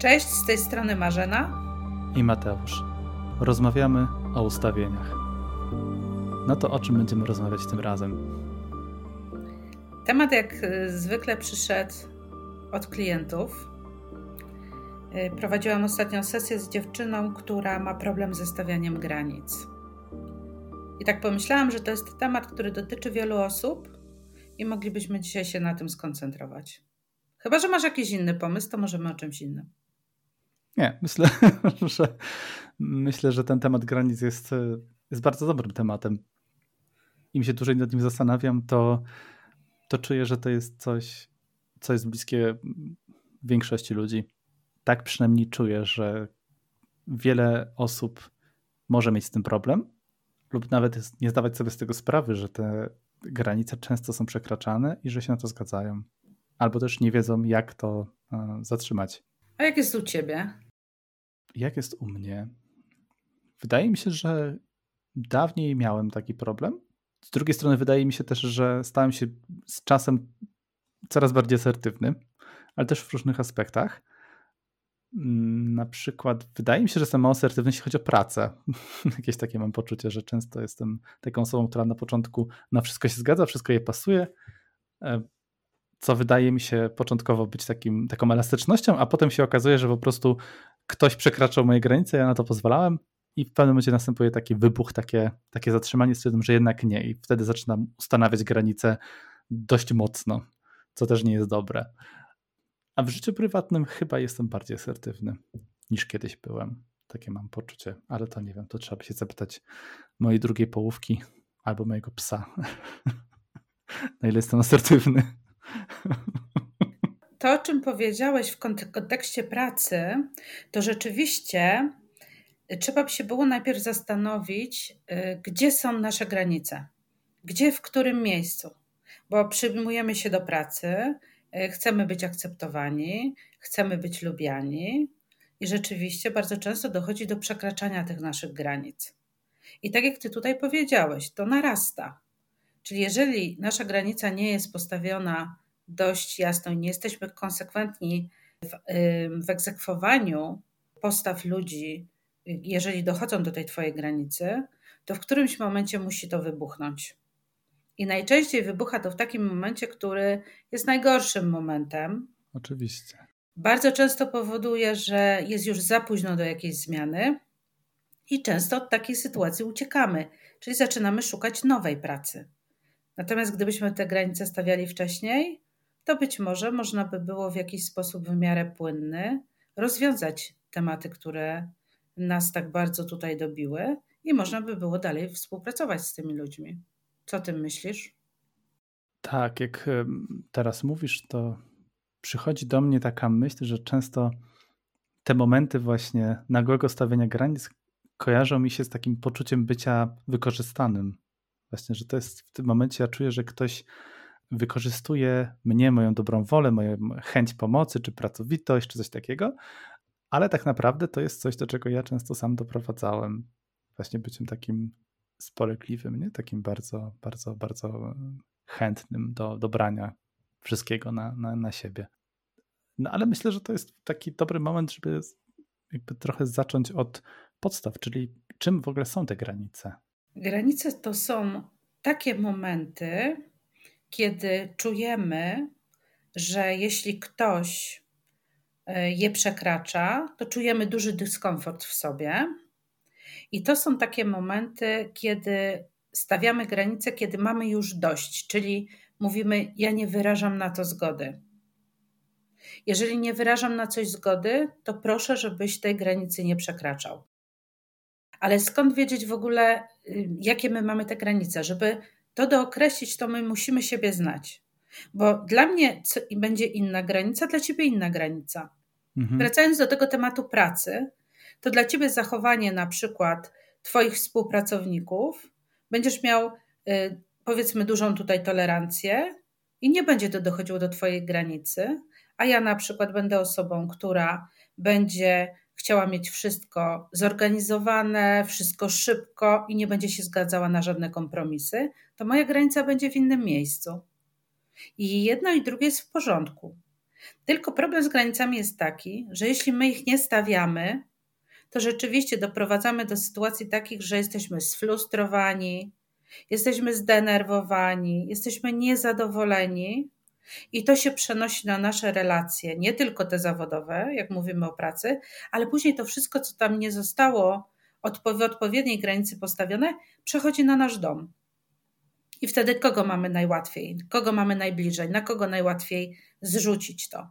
Cześć, z tej strony Marzena i Mateusz. Rozmawiamy o ustawieniach. No to o czym będziemy rozmawiać tym razem? Temat jak y, zwykle przyszedł od klientów. Y, prowadziłam ostatnią sesję z dziewczyną, która ma problem ze stawianiem granic. I tak pomyślałam, że to jest temat, który dotyczy wielu osób i moglibyśmy dzisiaj się na tym skoncentrować. Chyba, że masz jakiś inny pomysł, to możemy o czymś innym. Nie, myślę, że myślę, że ten temat granic jest, jest bardzo dobrym tematem. Im się dłużej nad nim zastanawiam, to, to czuję, że to jest coś, co jest bliskie większości ludzi. Tak przynajmniej czuję, że wiele osób może mieć z tym problem, lub nawet nie zdawać sobie z tego sprawy, że te granice często są przekraczane i że się na to zgadzają. Albo też nie wiedzą, jak to e, zatrzymać. A jak jest u ciebie? Jak jest u mnie? Wydaje mi się, że dawniej miałem taki problem. Z drugiej strony, wydaje mi się też, że stałem się z czasem coraz bardziej asertywny, ale też w różnych aspektach. Mm, na przykład, wydaje mi się, że jestem mało asertywny, jeśli chodzi o pracę. Jakieś takie mam poczucie, że często jestem taką osobą, która na początku na wszystko się zgadza, wszystko jej pasuje, e, co wydaje mi się początkowo być takim, taką elastycznością, a potem się okazuje, że po prostu ktoś przekraczał moje granice, ja na to pozwalałem i w pewnym momencie następuje taki wybuch, takie, takie zatrzymanie, stwierdzam, że jednak nie i wtedy zaczynam ustanawiać granice dość mocno, co też nie jest dobre. A w życiu prywatnym chyba jestem bardziej asertywny niż kiedyś byłem. Takie mam poczucie, ale to nie wiem, to trzeba by się zapytać mojej drugiej połówki albo mojego psa. Na ile jestem asertywny. To, o czym powiedziałeś w kontekście pracy, to rzeczywiście trzeba by się było najpierw zastanowić, y, gdzie są nasze granice, gdzie, w którym miejscu. Bo przyjmujemy się do pracy, y, chcemy być akceptowani, chcemy być lubiani i rzeczywiście bardzo często dochodzi do przekraczania tych naszych granic. I tak jak ty tutaj powiedziałeś, to narasta. Czyli jeżeli nasza granica nie jest postawiona dość jasno i nie jesteśmy konsekwentni w, w egzekwowaniu postaw ludzi, jeżeli dochodzą do tej twojej granicy, to w którymś momencie musi to wybuchnąć. I najczęściej wybucha to w takim momencie, który jest najgorszym momentem. Oczywiście. Bardzo często powoduje, że jest już za późno do jakiejś zmiany i często od takiej sytuacji uciekamy, czyli zaczynamy szukać nowej pracy. Natomiast gdybyśmy te granice stawiali wcześniej, to być może można by było w jakiś sposób w miarę płynny rozwiązać tematy, które nas tak bardzo tutaj dobiły i można by było dalej współpracować z tymi ludźmi. Co ty myślisz? Tak, jak teraz mówisz, to przychodzi do mnie taka myśl, że często te momenty właśnie nagłego stawiania granic kojarzą mi się z takim poczuciem bycia wykorzystanym. Właśnie, że to jest w tym momencie, ja czuję, że ktoś wykorzystuje mnie, moją dobrą wolę, moją chęć pomocy, czy pracowitość, czy coś takiego, ale tak naprawdę to jest coś, do czego ja często sam doprowadzałem. Właśnie byciem takim spolegliwym, nie? takim bardzo, bardzo, bardzo chętnym do dobrania wszystkiego na, na, na siebie. No ale myślę, że to jest taki dobry moment, żeby jakby trochę zacząć od podstaw, czyli czym w ogóle są te granice? Granice to są takie momenty, kiedy czujemy, że jeśli ktoś e, je przekracza, to czujemy duży dyskomfort w sobie. I to są takie momenty, kiedy stawiamy granice, kiedy mamy już dość, czyli mówimy: Ja nie wyrażam na to zgody. Jeżeli nie wyrażam na coś zgody, to proszę, żebyś tej granicy nie przekraczał. Ale skąd wiedzieć w ogóle, y, jakie my mamy te granice? Żeby to dookreślić, to my musimy siebie znać. Bo dla mnie będzie inna granica, dla ciebie inna granica. Mhm. Wracając do tego tematu pracy, to dla ciebie zachowanie na przykład twoich współpracowników będziesz miał y, powiedzmy dużą tutaj tolerancję i nie będzie to dochodziło do twojej granicy, a ja na przykład będę osobą, która będzie chciała mieć wszystko zorganizowane, wszystko szybko i nie będzie się zgadzała na żadne kompromisy, to moja granica będzie w innym miejscu. I jedno i drugie jest w porządku. Tylko problem z granicami jest taki, że jeśli my ich nie stawiamy, to rzeczywiście doprowadzamy do sytuacji takich, że jesteśmy sfrustrowani, jesteśmy zdenerwowani, jesteśmy niezadowoleni i to się przenosi na nasze relacje, nie tylko te zawodowe, jak mówimy o pracy, ale później to wszystko, co tam nie zostało w odpowiedniej granicy postawione, przechodzi na nasz dom. I wtedy kogo mamy najłatwiej? Kogo mamy najbliżej? Na kogo najłatwiej zrzucić to?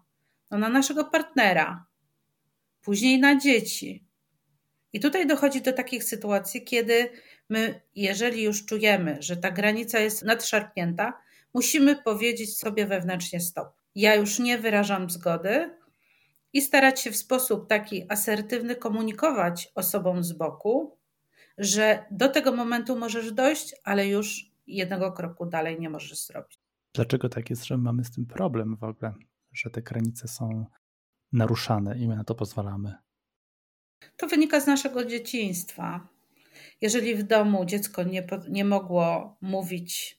No na naszego partnera, później na dzieci. I tutaj dochodzi do takich sytuacji, kiedy my, jeżeli już czujemy, że ta granica jest nadszarpnięta, musimy powiedzieć sobie wewnętrznie stop. Ja już nie wyrażam zgody i starać się w sposób taki asertywny komunikować osobom z boku, że do tego momentu możesz dojść, ale już jednego kroku dalej nie możesz zrobić. Dlaczego tak jest, że mamy z tym problem w ogóle, że te granice są naruszane i my na to pozwalamy? To wynika z naszego dzieciństwa. Jeżeli w domu dziecko nie, nie mogło mówić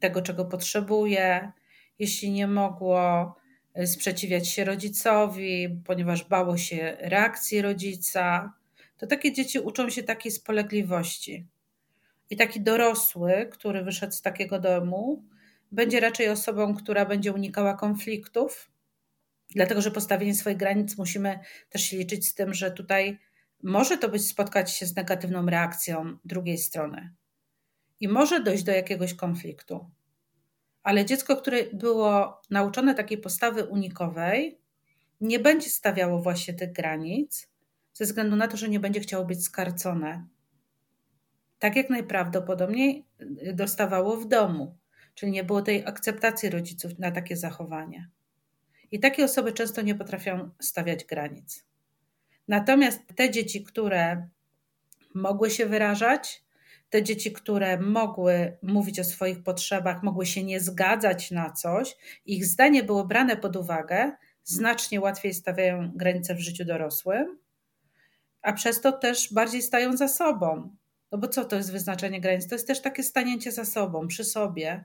tego, czego potrzebuje, jeśli nie mogło e, sprzeciwiać się rodzicowi, ponieważ bało się reakcji rodzica, to takie dzieci uczą się takiej spolegliwości. I taki dorosły, który wyszedł z takiego domu, będzie raczej osobą, która będzie unikała konfliktów, dlatego że postawienie swoich granic musimy też się liczyć z tym, że tutaj może to być spotkać się z negatywną reakcją drugiej strony i może dojść do jakiegoś konfliktu. Ale dziecko, które było nauczone takiej postawy unikowej, nie będzie stawiało właśnie tych granic, ze względu na to, że nie będzie chciało być skarcone. Tak jak najprawdopodobniej dostawało w domu, czyli nie było tej akceptacji rodziców na takie zachowanie. I takie osoby często nie potrafią stawiać granic. Natomiast te dzieci, które mogły się wyrażać, te dzieci, które mogły mówić o swoich potrzebach, mogły się nie zgadzać na coś, ich zdanie było brane pod uwagę, znacznie łatwiej stawiają granice w życiu dorosłym, a przez to też bardziej stają za sobą. No bo co to jest wyznaczenie granic? To jest też takie stanięcie za sobą, przy sobie.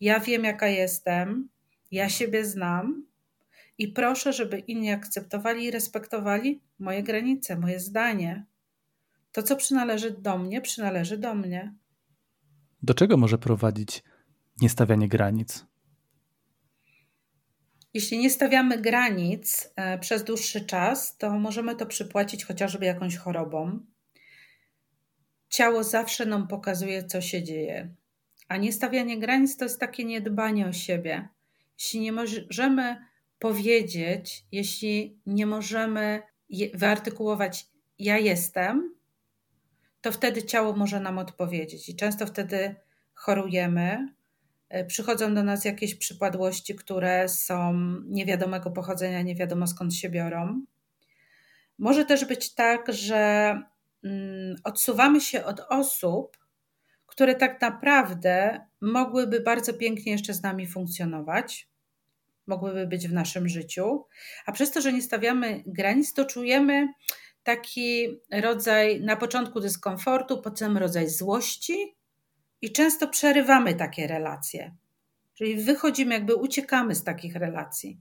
Ja wiem, jaka jestem, ja siebie znam i proszę, żeby inni akceptowali i respektowali moje granice, moje zdanie. To, co przynależy do mnie, przynależy do mnie. Do czego może prowadzić niestawianie granic? Jeśli nie stawiamy granic e, przez dłuższy czas, to możemy to przypłacić chociażby jakąś chorobą. Ciało zawsze nam pokazuje, co się dzieje. A niestawianie granic to jest takie niedbanie o siebie. Jeśli nie możemy powiedzieć, jeśli nie możemy wyartykułować ja jestem, to wtedy ciało może nam odpowiedzieć. I często wtedy chorujemy. E, przychodzą do nas jakieś przypadłości, które są niewiadomego pochodzenia, nie wiadomo skąd się biorą. Może też być tak, że mm, odsuwamy się od osób, które tak naprawdę mogłyby bardzo pięknie jeszcze z nami funkcjonować, mogłyby być w naszym życiu, a przez to, że nie stawiamy granic, to czujemy taki rodzaj na początku dyskomfortu, potem rodzaj złości i często przerywamy takie relacje. Czyli wychodzimy, jakby uciekamy z takich relacji.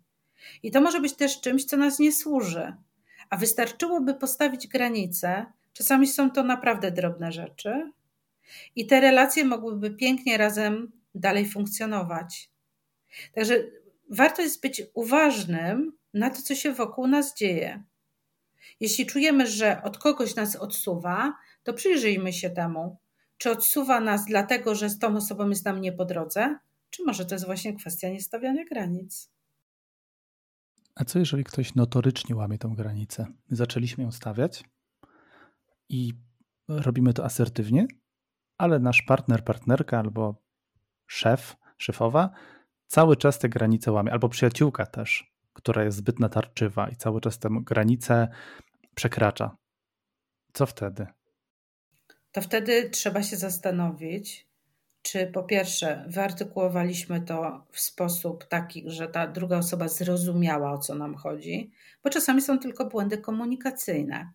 I to może być też czymś, co nas nie służy. A wystarczyłoby postawić granice. Czasami są to naprawdę drobne rzeczy, i te relacje mogłyby pięknie razem dalej funkcjonować. Także warto jest być uważnym na to, co się wokół nas dzieje. Jeśli czujemy, że od kogoś nas odsuwa, to przyjrzyjmy się temu. Czy odsuwa nas dlatego, że z tą osobą jest nam nie po drodze, czy może to jest właśnie kwestia niestawiania granic? A co jeżeli ktoś notorycznie łamie tą granicę? My zaczęliśmy ją stawiać i robimy to asertywnie, ale nasz partner, partnerka albo szef, szefowa cały czas te granice łamie, albo przyjaciółka też, która jest zbyt natarczywa i cały czas tę granicę przekracza. Co wtedy? To wtedy trzeba się zastanowić, czy po pierwsze wyartykułowaliśmy to w sposób taki, że ta druga osoba zrozumiała, o co nam chodzi, bo czasami są tylko błędy komunikacyjne.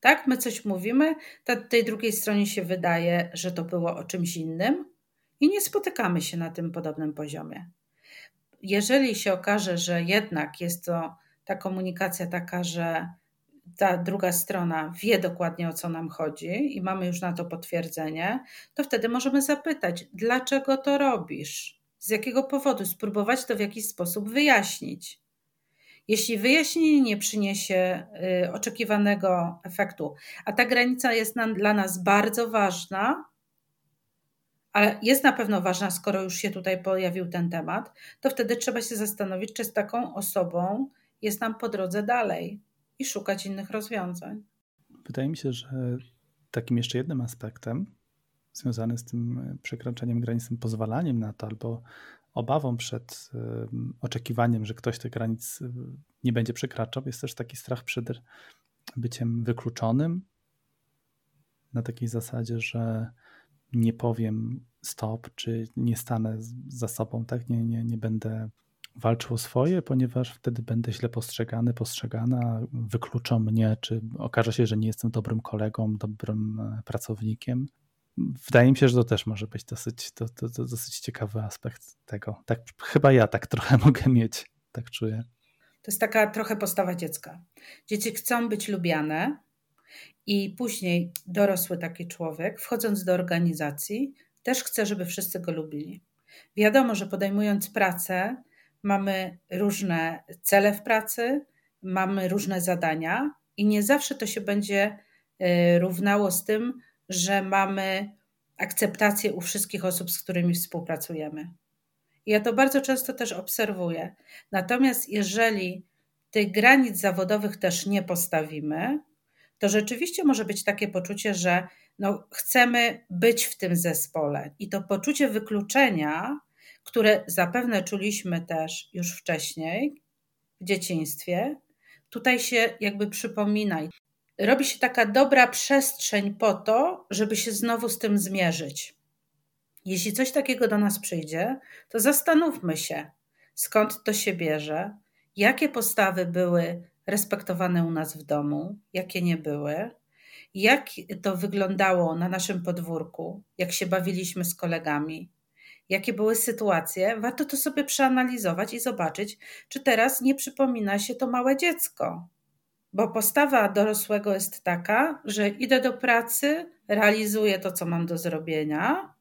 Tak, my coś mówimy, ta, tej drugiej stronie się wydaje, że to było o czymś innym i nie spotykamy się na tym podobnym poziomie. jeżeli się okaże, że jednak jest to ta komunikacja taka, że ta druga strona wie dokładnie o co nam chodzi i mamy już na to potwierdzenie, to wtedy możemy zapytać, dlaczego to robisz? Z jakiego powodu? Spróbować to w jakiś sposób wyjaśnić. Jeśli wyjaśnienie nie przyniesie y, oczekiwanego efektu, a ta granica jest nam, dla nas bardzo ważna, ale jest na pewno ważna, skoro już się tutaj pojawił ten temat, to wtedy trzeba się zastanowić, czy z taką osobą jest nam po drodze dalej i szukać innych rozwiązań. Wydaje mi się, że takim jeszcze jednym aspektem związany z tym przekraczaniem granic, tym pozwalaniem na to albo obawą przed oczekiwaniem, że ktoś tych granic y, nie będzie przekraczał, jest też taki strach przed byciem wykluczonym. Na takiej zasadzie, że nie powiem stop, czy nie stanę za sobą, tak? Nie, nie, nie będę walczył swoje, ponieważ wtedy będę źle postrzegany, postrzegana, wykluczą mnie, czy okaże się, że nie jestem dobrym kolegą, dobrym e, pracownikiem. Wydaje mi się, że to też może być dosyć, to, to, to dosyć ciekawy aspekt tego. Tak, chyba ja tak trochę mogę mieć, tak czuję. To jest taka trochę postawa dziecka. Dzieci chcą być lubiane, i później dorosły taki człowiek, wchodząc do organizacji, też chce, żeby wszyscy go lubili. Wiadomo, że podejmując pracę, mamy różne cele w pracy, mamy różne zadania i nie zawsze to się będzie e, równało z tym, że mamy akceptację u wszystkich osób, z którymi współpracujemy. Ja to bardzo często też obserwuję. Natomiast jeżeli tych granic zawodowych też nie postawimy, to rzeczywiście może być takie poczucie, że no, chcemy być w tym zespole i to poczucie wykluczenia, które zapewne czuliśmy też już wcześniej w dzieciństwie, tutaj się jakby przypomina. Robi się taka dobra przestrzeń po to, żeby się znowu z tym zmierzyć. Jeśli coś takiego do nas przyjdzie, to zastanówmy się, skąd to się bierze, jakie postawy były respektowane u nas w domu, jakie nie były, jak to wyglądało na naszym podwórku, jak się bawiliśmy z kolegami, jakie były sytuacje, warto to sobie przeanalizować i zobaczyć, czy teraz nie przypomina się to małe dziecko. Bo postawa dorosłego jest taka, że idę do pracy, realizuję to, co mam do zrobienia.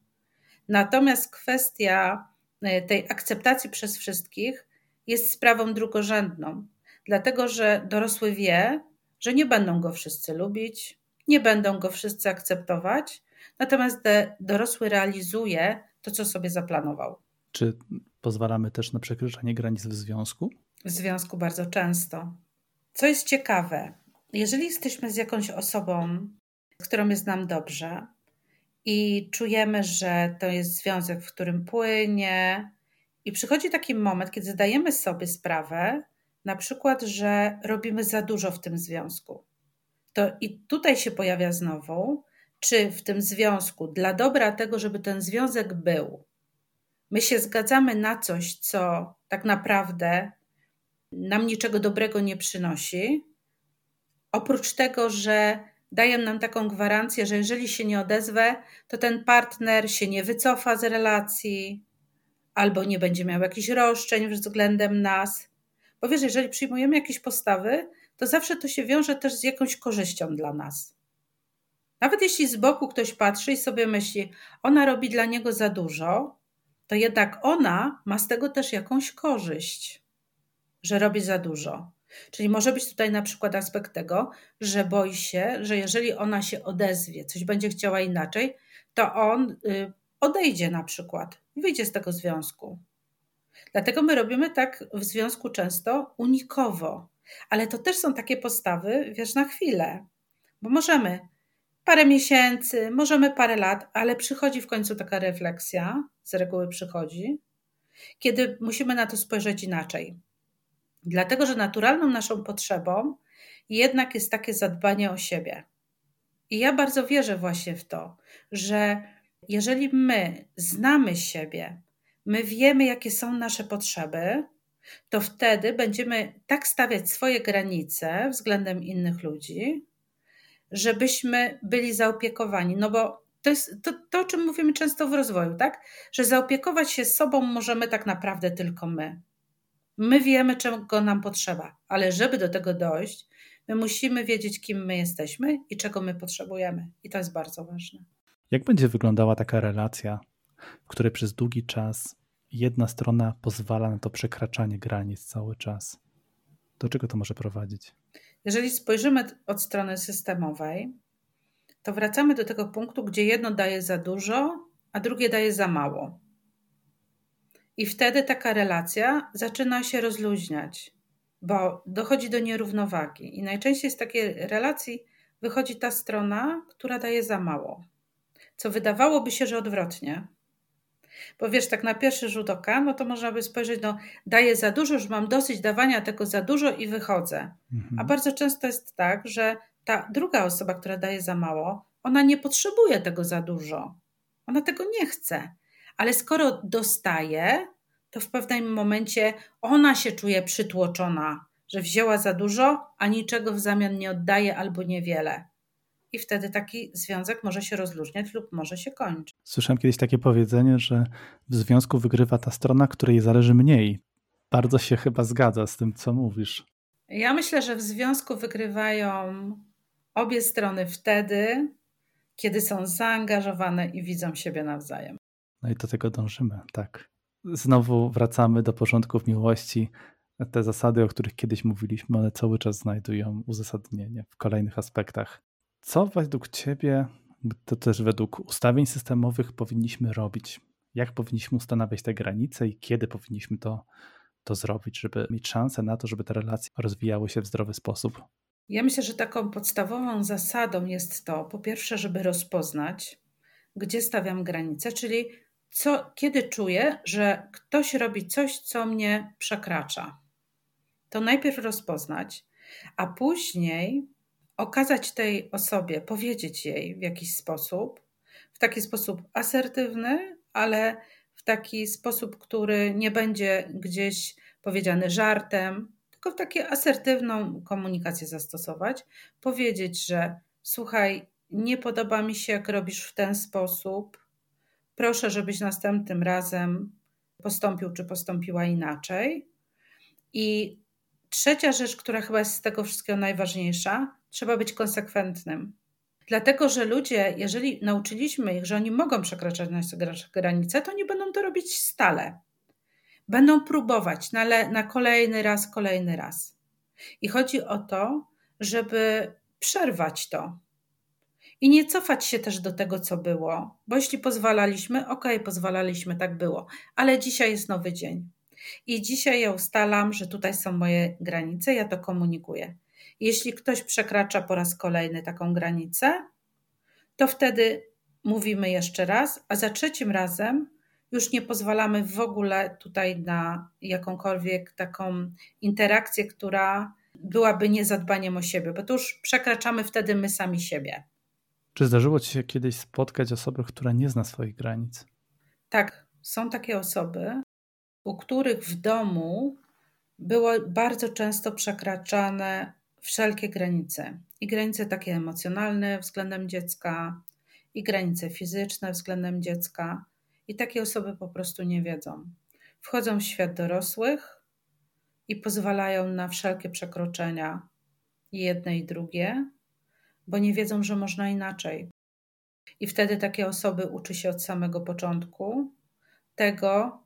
Natomiast kwestia e, tej akceptacji przez wszystkich jest sprawą drugorzędną dlatego że dorosły wie, że nie będą go wszyscy lubić, nie będą go wszyscy akceptować, natomiast dorosły realizuje to, co sobie zaplanował. Czy pozwalamy też na przekroczenie granic w związku? W związku bardzo często. Co jest ciekawe, jeżeli jesteśmy z jakąś osobą, z którą jest nam dobrze i czujemy, że to jest związek, w którym płynie, i przychodzi taki moment, kiedy zdajemy sobie sprawę, na przykład, że robimy za dużo w tym związku. To i tutaj się pojawia znowu, czy w tym związku, dla dobra tego, żeby ten związek był, my się zgadzamy na coś, co tak naprawdę nam niczego dobrego nie przynosi, oprócz tego, że daje nam taką gwarancję, że jeżeli się nie odezwę, to ten partner się nie wycofa z relacji, albo nie będzie miał jakichś roszczeń względem nas. Bo wiesz, jeżeli przyjmujemy jakieś postawy, to zawsze to się wiąże też z jakąś korzyścią dla nas. Nawet jeśli z boku ktoś patrzy i sobie myśli, ona robi dla niego za dużo, to jednak ona ma z tego też jakąś korzyść, że robi za dużo. Czyli może być tutaj na przykład aspekt tego, że boi się, że jeżeli ona się odezwie, coś będzie chciała inaczej, to on y, odejdzie na przykład, wyjdzie z tego związku. Dlatego my robimy tak w związku często unikowo. Ale to też są takie postawy, wiesz, na chwilę. Bo możemy parę miesięcy, możemy parę lat, ale przychodzi w końcu taka refleksja, z reguły przychodzi, kiedy musimy na to spojrzeć inaczej. Dlatego, że naturalną naszą potrzebą jednak jest takie zadbanie o siebie. I ja bardzo wierzę właśnie w to, że jeżeli my znamy siebie, my wiemy, jakie są nasze potrzeby, to wtedy będziemy tak stawiać swoje granice względem innych ludzi, żebyśmy byli zaopiekowani. No bo to jest to, to, o czym mówimy często w rozwoju, tak? Że zaopiekować się sobą możemy tak naprawdę tylko my. My wiemy, czego nam potrzeba, ale żeby do tego dojść, my musimy wiedzieć, kim my jesteśmy i czego my potrzebujemy. I to jest bardzo ważne. Jak będzie wyglądała taka relacja, w której przez długi czas jedna strona pozwala na to przekraczanie granic cały czas? Do czego to może prowadzić? Jeżeli spojrzymy od strony systemowej, to wracamy do tego punktu, gdzie jedno daje za dużo, a drugie daje za mało. I wtedy taka relacja zaczyna się rozluźniać, bo dochodzi do nierównowagi. I najczęściej z takiej relacji wychodzi ta strona, która daje za mało. Co wydawałoby się, że odwrotnie. Bo wiesz, tak na pierwszy rzut oka, no to można by spojrzeć, no daję za dużo, już mam dosyć dawania tego za dużo i wychodzę. Mhm. A bardzo często jest tak, że ta druga osoba, która daje za mało, ona nie potrzebuje tego za dużo. Ona tego nie chce. Ale skoro dostaje, to w pewnym momencie ona się czuje przytłoczona, że wzięła za dużo, a niczego w zamian nie oddaje albo niewiele. I wtedy taki związek może się rozluźniać lub może się kończyć. Słyszałem kiedyś takie powiedzenie, że w związku wygrywa ta strona, której zależy mniej. Bardzo się chyba zgadza z tym, co mówisz. Ja myślę, że w związku wygrywają obie strony wtedy, kiedy są zaangażowane i widzą siebie nawzajem. No i do tego dążymy, tak. Znowu wracamy do porządków miłości. Te zasady, o których kiedyś mówiliśmy, one cały czas znajdują uzasadnienie w kolejnych aspektach. Co według Ciebie, to też według ustawień systemowych, powinniśmy robić? Jak powinniśmy ustanawiać te granice i kiedy powinniśmy to, to zrobić, żeby mieć szansę na to, żeby te relacje rozwijały się w zdrowy sposób? Ja myślę, że taką podstawową zasadą jest to, po pierwsze, żeby rozpoznać, gdzie stawiam granice, czyli co, kiedy czuję, że ktoś robi coś, co mnie przekracza. To najpierw rozpoznać, a później okazać tej osobie, powiedzieć jej w jakiś sposób, w taki sposób asertywny, ale w taki sposób, który nie będzie gdzieś powiedziany żartem, tylko w taką asertywną komunikację zastosować, powiedzieć, że słuchaj, nie podoba mi się, jak robisz w ten sposób. Proszę, żebyś następnym razem postąpił czy postąpiła inaczej. I trzecia rzecz, która chyba jest z tego wszystkiego najważniejsza, trzeba być konsekwentnym. Dlatego, że ludzie, jeżeli nauczyliśmy ich, że oni mogą przekraczać nasze granice, to nie będą to robić stale. Będą próbować na, le, na kolejny raz, kolejny raz. I chodzi o to, żeby przerwać to. I nie cofać się też do tego, co było, bo jeśli pozwalaliśmy, ok, pozwalaliśmy, tak było, ale dzisiaj jest nowy dzień. I dzisiaj ja ustalam, że tutaj są moje granice, ja to komunikuję. Jeśli ktoś przekracza po raz kolejny taką granicę, to wtedy mówimy jeszcze raz, a za trzecim razem już nie pozwalamy w ogóle tutaj na jakąkolwiek taką interakcję, która byłaby niezadbaniem o siebie, bo to już przekraczamy wtedy my sami siebie. Czy zdarzyło Ci się kiedyś spotkać osobę, która nie zna swoich granic? Tak, są takie osoby, u których w domu było bardzo często przekraczane wszelkie granice. I granice takie emocjonalne względem dziecka, i granice fizyczne względem dziecka. I takie osoby po prostu nie wiedzą. Wchodzą w świat dorosłych i pozwalają na wszelkie przekroczenia, jedne i drugie, bo nie wiedzą, że można inaczej. I wtedy takie osoby uczy się od samego początku tego,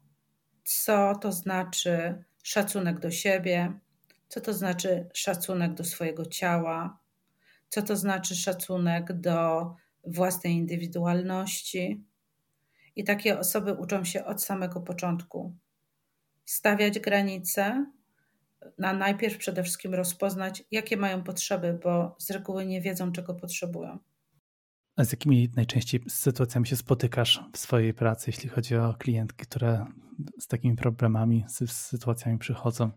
co to znaczy szacunek do siebie, co to znaczy szacunek do swojego ciała, co to znaczy szacunek do własnej indywidualności. I takie osoby uczą się od samego początku stawiać granice, na najpierw przede wszystkim rozpoznać, jakie mają potrzeby, bo z reguły nie wiedzą, czego potrzebują. A z jakimi najczęściej sytuacjami się spotykasz w swojej pracy, jeśli chodzi o klientki, które z takimi problemami, z sytuacjami przychodzą?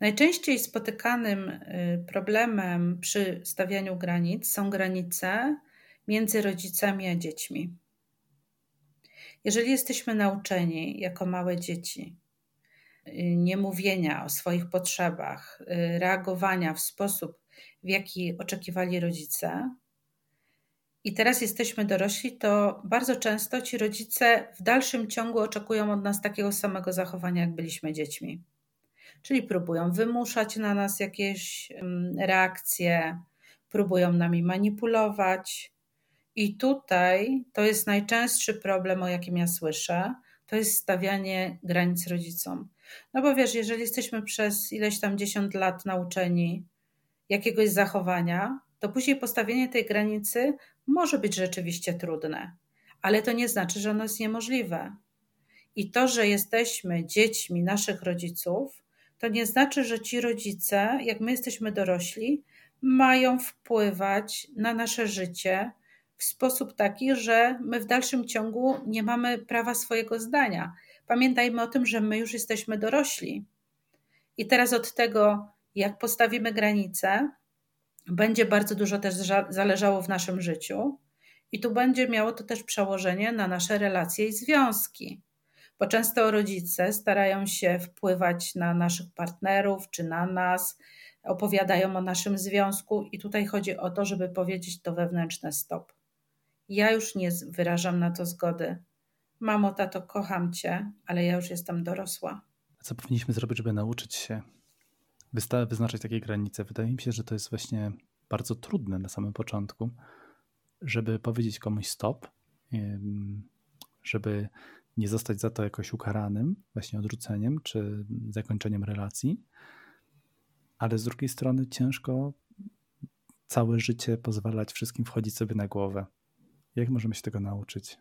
Najczęściej spotykanym y, problemem przy stawianiu granic są granice między rodzicami a dziećmi. Jeżeli jesteśmy nauczeni jako małe dzieci y, nie mówienia o swoich potrzebach, y, reagowania w sposób, w jaki oczekiwali rodzice, i teraz jesteśmy dorośli, to bardzo często ci rodzice w dalszym ciągu oczekują od nas takiego samego zachowania, jak byliśmy dziećmi. Czyli próbują wymuszać na nas jakieś reakcje, próbują nami manipulować. I tutaj to jest najczęstszy problem, o jakim ja słyszę, to jest stawianie granic rodzicom. No bo wiesz, jeżeli jesteśmy przez ileś tam dziesiąt lat nauczeni jakiegoś zachowania, to później postawienie tej granicy może być rzeczywiście trudne, ale to nie znaczy, że ono jest niemożliwe. I to, że jesteśmy dziećmi naszych rodziców, to nie znaczy, że ci rodzice, jak my jesteśmy dorośli, mają wpływać na nasze życie w sposób taki, że my w dalszym ciągu nie mamy prawa swojego zdania. Pamiętajmy o tym, że my już jesteśmy dorośli. I teraz od tego, jak postawimy granice, będzie bardzo dużo też zależało w naszym życiu. I tu będzie miało to też przełożenie na nasze relacje i związki. Bo często rodzice starają się wpływać na naszych partnerów czy na nas, opowiadają o naszym związku, i tutaj chodzi o to, żeby powiedzieć to wewnętrzne stop. Ja już nie wyrażam na to zgody. Mamo, tato, kocham cię, ale ja już jestem dorosła. Co powinniśmy zrobić, żeby nauczyć się wyznaczać takie granice? Wydaje mi się, że to jest właśnie bardzo trudne na samym początku, żeby powiedzieć komuś stop, żeby nie zostać za to jakoś ukaranym, właśnie odrzuceniem czy zakończeniem relacji, ale z drugiej strony ciężko całe życie pozwalać wszystkim wchodzić sobie na głowę. Jak możemy się tego nauczyć?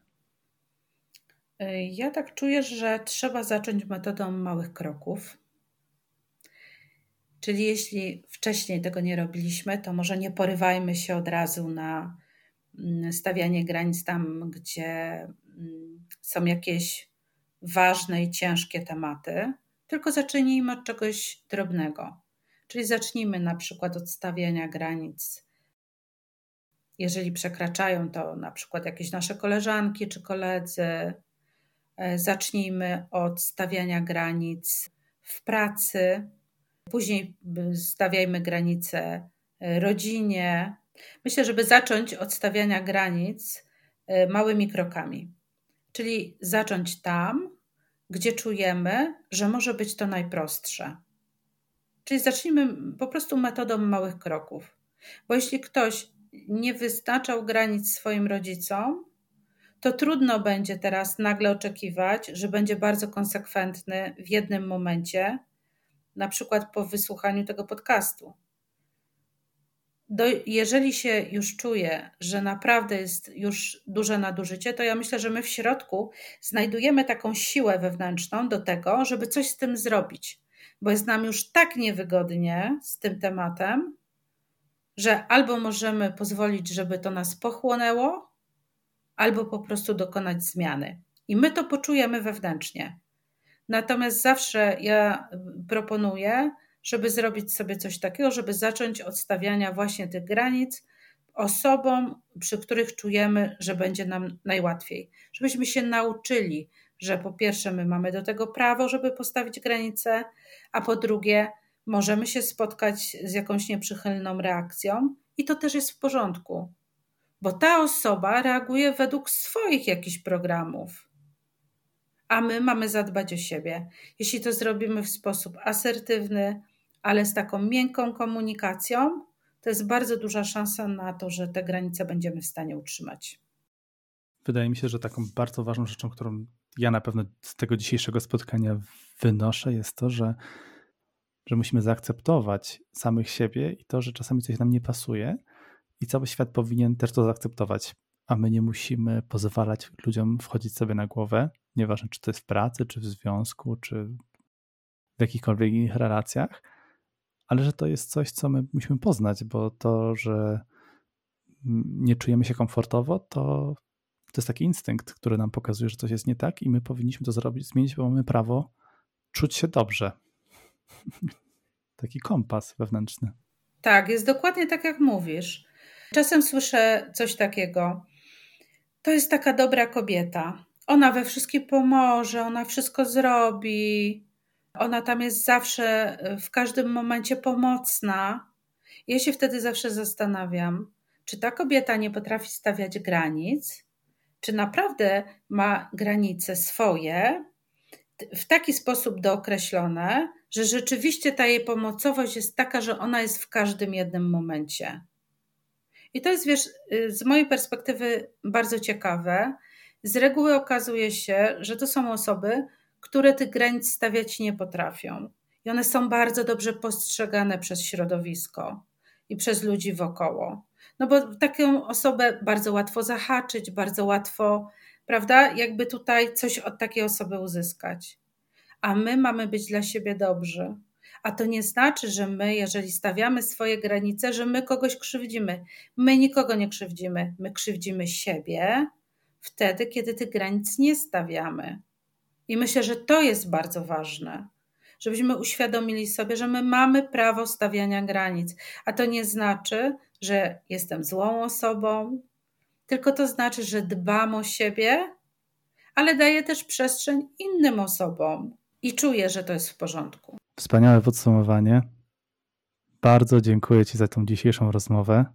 Ja tak czuję, że trzeba zacząć metodą małych kroków. Czyli jeśli wcześniej tego nie robiliśmy, to może nie porywajmy się od razu na mm, stawianie granic tam, gdzie mm, są jakieś ważne i ciężkie tematy, tylko zacznijmy od czegoś drobnego. Czyli zacznijmy na przykład od stawiania granic jeżeli przekraczają to na przykład jakieś nasze koleżanki czy koledzy, e, zacznijmy od stawiania granic w pracy, później stawiajmy granice e, rodzinie. Myślę, żeby zacząć od stawiania granic e, małymi krokami, czyli zacząć tam, gdzie czujemy, że może być to najprostsze. Czyli zacznijmy po prostu metodą małych kroków. Bo jeśli ktoś nie wyznaczał granic swoim rodzicom, to trudno będzie teraz nagle oczekiwać, że będzie bardzo konsekwentny w jednym momencie, na przykład po wysłuchaniu tego podcastu. Do, jeżeli się już czuje, że naprawdę jest już duże nadużycie, to ja myślę, że my w środku znajdujemy taką siłę wewnętrzną do tego, żeby coś z tym zrobić, bo jest nam już tak niewygodnie z tym tematem, że albo możemy pozwolić, żeby to nas pochłonęło, albo po prostu dokonać zmiany. I my to poczujemy wewnętrznie. Natomiast zawsze ja proponuję, żeby zrobić sobie coś takiego, żeby zacząć od stawiania właśnie tych granic osobom, przy których czujemy, że będzie nam najłatwiej. Żebyśmy się nauczyli, że po pierwsze my mamy do tego prawo, żeby postawić granice, a po drugie możemy się spotkać z jakąś nieprzychylną reakcją i to też jest w porządku, bo ta osoba reaguje według swoich jakichś programów, a my mamy zadbać o siebie. Jeśli to zrobimy w sposób asertywny, ale z taką miękką komunikacją, to jest bardzo duża szansa na to, że te granice będziemy w stanie utrzymać. Wydaje mi się, że taką bardzo ważną rzeczą, którą ja na pewno z tego dzisiejszego spotkania wynoszę, jest to, że że musimy zaakceptować samych siebie i to, że czasami coś nam nie pasuje, i cały świat powinien też to zaakceptować, a my nie musimy pozwalać ludziom wchodzić sobie na głowę, nieważne czy to jest w pracy, czy w związku, czy w jakichkolwiek innych relacjach, ale że to jest coś, co my musimy poznać, bo to, że nie czujemy się komfortowo, to, to jest taki instynkt, który nam pokazuje, że coś jest nie tak i my powinniśmy to zrobić, zmienić, bo mamy prawo czuć się dobrze. Taki kompas wewnętrzny. Tak, jest dokładnie tak, jak mówisz. Czasem słyszę coś takiego. To jest taka dobra kobieta. Ona we wszystkim pomoże, ona wszystko zrobi. Ona tam jest zawsze, w każdym momencie pomocna. Ja się wtedy zawsze zastanawiam, czy ta kobieta nie potrafi stawiać granic, czy naprawdę ma granice swoje w taki sposób dookreślone, że rzeczywiście ta jej pomocowość jest taka, że ona jest w każdym jednym momencie. I to jest, wiesz, y, z mojej perspektywy bardzo ciekawe. Z reguły okazuje się, że to są osoby, które tych granic stawiać nie potrafią. I one są bardzo dobrze postrzegane przez środowisko i przez ludzi wokoło. No bo taką osobę bardzo łatwo zahaczyć, bardzo łatwo, prawda, jakby tutaj coś od takiej osoby uzyskać. A my mamy być dla siebie dobrzy. A to nie znaczy, że my, jeżeli stawiamy swoje granice, że my kogoś krzywdzimy. My nikogo nie krzywdzimy. My krzywdzimy siebie wtedy, kiedy tych granic nie stawiamy. I myślę, że to jest bardzo ważne, żebyśmy uświadomili sobie, że my mamy prawo stawiania granic. A to nie znaczy, że jestem złą osobą, tylko to znaczy, że dbam o siebie, ale daję też przestrzeń innym osobom i czuję, że to jest w porządku. Wspaniałe podsumowanie. Bardzo dziękuję Ci za tą dzisiejszą rozmowę.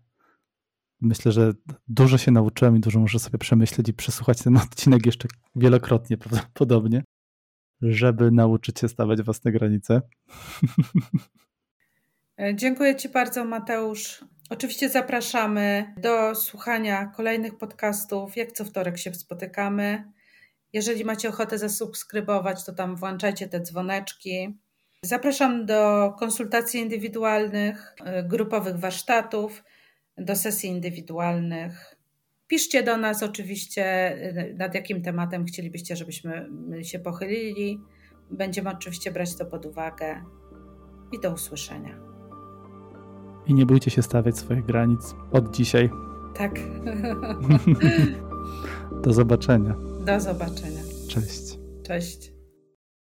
Myślę, że dużo się nauczyłem i dużo muszę sobie przemyśleć i przesłuchać ten odcinek jeszcze wielokrotnie prawdopodobnie, żeby nauczyć się stawiać własne granice. Dziękuję Ci bardzo, Mateusz. Oczywiście zapraszamy do słuchania kolejnych podcastów. Jak co wtorek się spotykamy. Jeżeli macie ochotę zasubskrybować, to tam włączajcie te dzwoneczki. Zapraszam do konsultacji indywidualnych, e, grupowych warsztatów, do sesji indywidualnych. Piszcie do nas oczywiście, e, nad jakim tematem chcielibyście, żebyśmy się pochylili. Będziemy oczywiście brać to pod uwagę. I do usłyszenia. I nie bójcie się stawiać swoich granic od dzisiaj. Tak. do zobaczenia. Do zobaczenia. Cześć. Cześć.